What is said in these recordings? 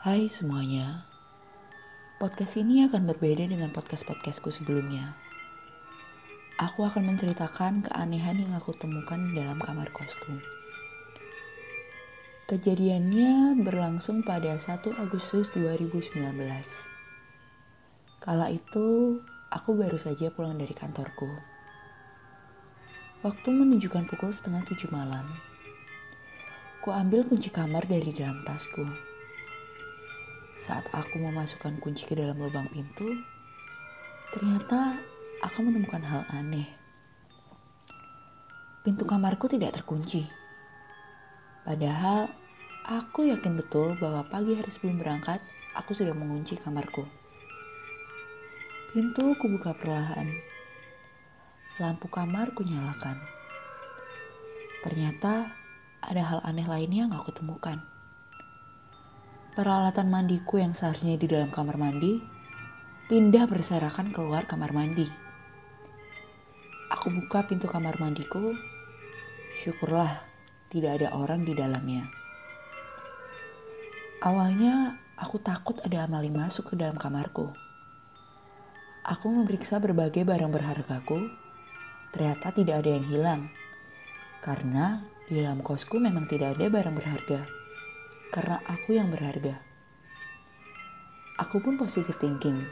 Hai semuanya, podcast ini akan berbeda dengan podcast-podcastku sebelumnya. Aku akan menceritakan keanehan yang aku temukan dalam kamar kostum. Kejadiannya berlangsung pada 1 Agustus 2019. Kala itu, aku baru saja pulang dari kantorku. Waktu menunjukkan pukul setengah tujuh malam. Ku ambil kunci kamar dari dalam tasku. Saat aku memasukkan kunci ke dalam lubang pintu, ternyata aku menemukan hal aneh. Pintu kamarku tidak terkunci. Padahal aku yakin betul bahwa pagi hari sebelum berangkat, aku sudah mengunci kamarku. Pintu kubuka perlahan. Lampu kamar kunyalakan. Ternyata ada hal aneh lainnya yang aku temukan. Peralatan mandiku yang seharusnya di dalam kamar mandi pindah berserakan keluar kamar mandi. Aku buka pintu kamar mandiku. Syukurlah tidak ada orang di dalamnya. Awalnya aku takut ada amali masuk ke dalam kamarku. Aku memeriksa berbagai barang berhargaku. Ternyata tidak ada yang hilang. Karena di dalam kosku memang tidak ada barang berharga karena aku yang berharga. Aku pun positive thinking.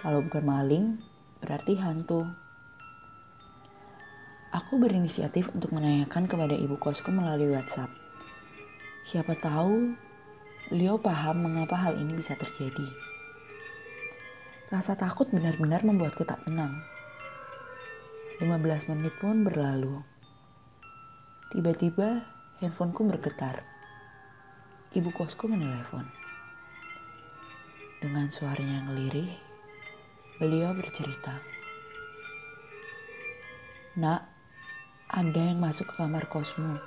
Kalau bukan maling, berarti hantu. Aku berinisiatif untuk menanyakan kepada ibu kosku melalui WhatsApp. Siapa tahu beliau paham mengapa hal ini bisa terjadi. Rasa takut benar-benar membuatku tak tenang. 15 menit pun berlalu. Tiba-tiba handphoneku bergetar ibu kosku menelepon. Dengan suaranya yang lirih, beliau bercerita. Nak, ada yang masuk ke kamar kosmu.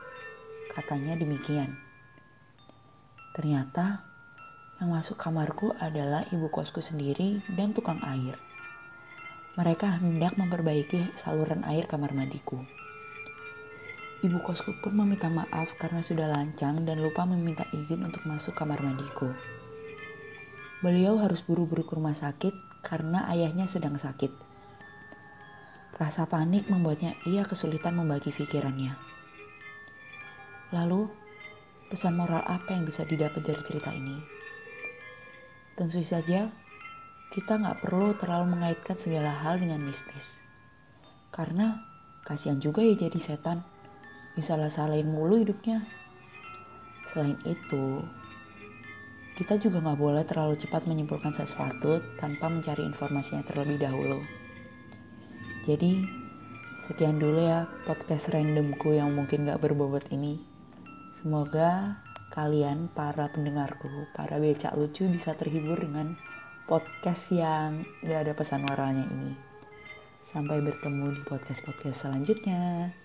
Katanya demikian. Ternyata yang masuk kamarku adalah ibu kosku sendiri dan tukang air. Mereka hendak memperbaiki saluran air kamar mandiku. Ibu kosku pun meminta maaf karena sudah lancang dan lupa meminta izin untuk masuk kamar mandiku. Beliau harus buru-buru ke rumah sakit karena ayahnya sedang sakit. Rasa panik membuatnya ia kesulitan membagi pikirannya. Lalu, pesan moral apa yang bisa didapat dari cerita ini? Tentu saja, kita nggak perlu terlalu mengaitkan segala hal dengan mistis. Karena kasihan juga ya jadi setan bisa salahin mulu hidupnya. Selain itu, kita juga nggak boleh terlalu cepat menyimpulkan sesuatu tanpa mencari informasinya terlebih dahulu. Jadi, sekian dulu ya podcast randomku yang mungkin gak berbobot ini. Semoga kalian, para pendengarku, para becak lucu bisa terhibur dengan podcast yang gak ada pesan moralnya ini. Sampai bertemu di podcast-podcast selanjutnya.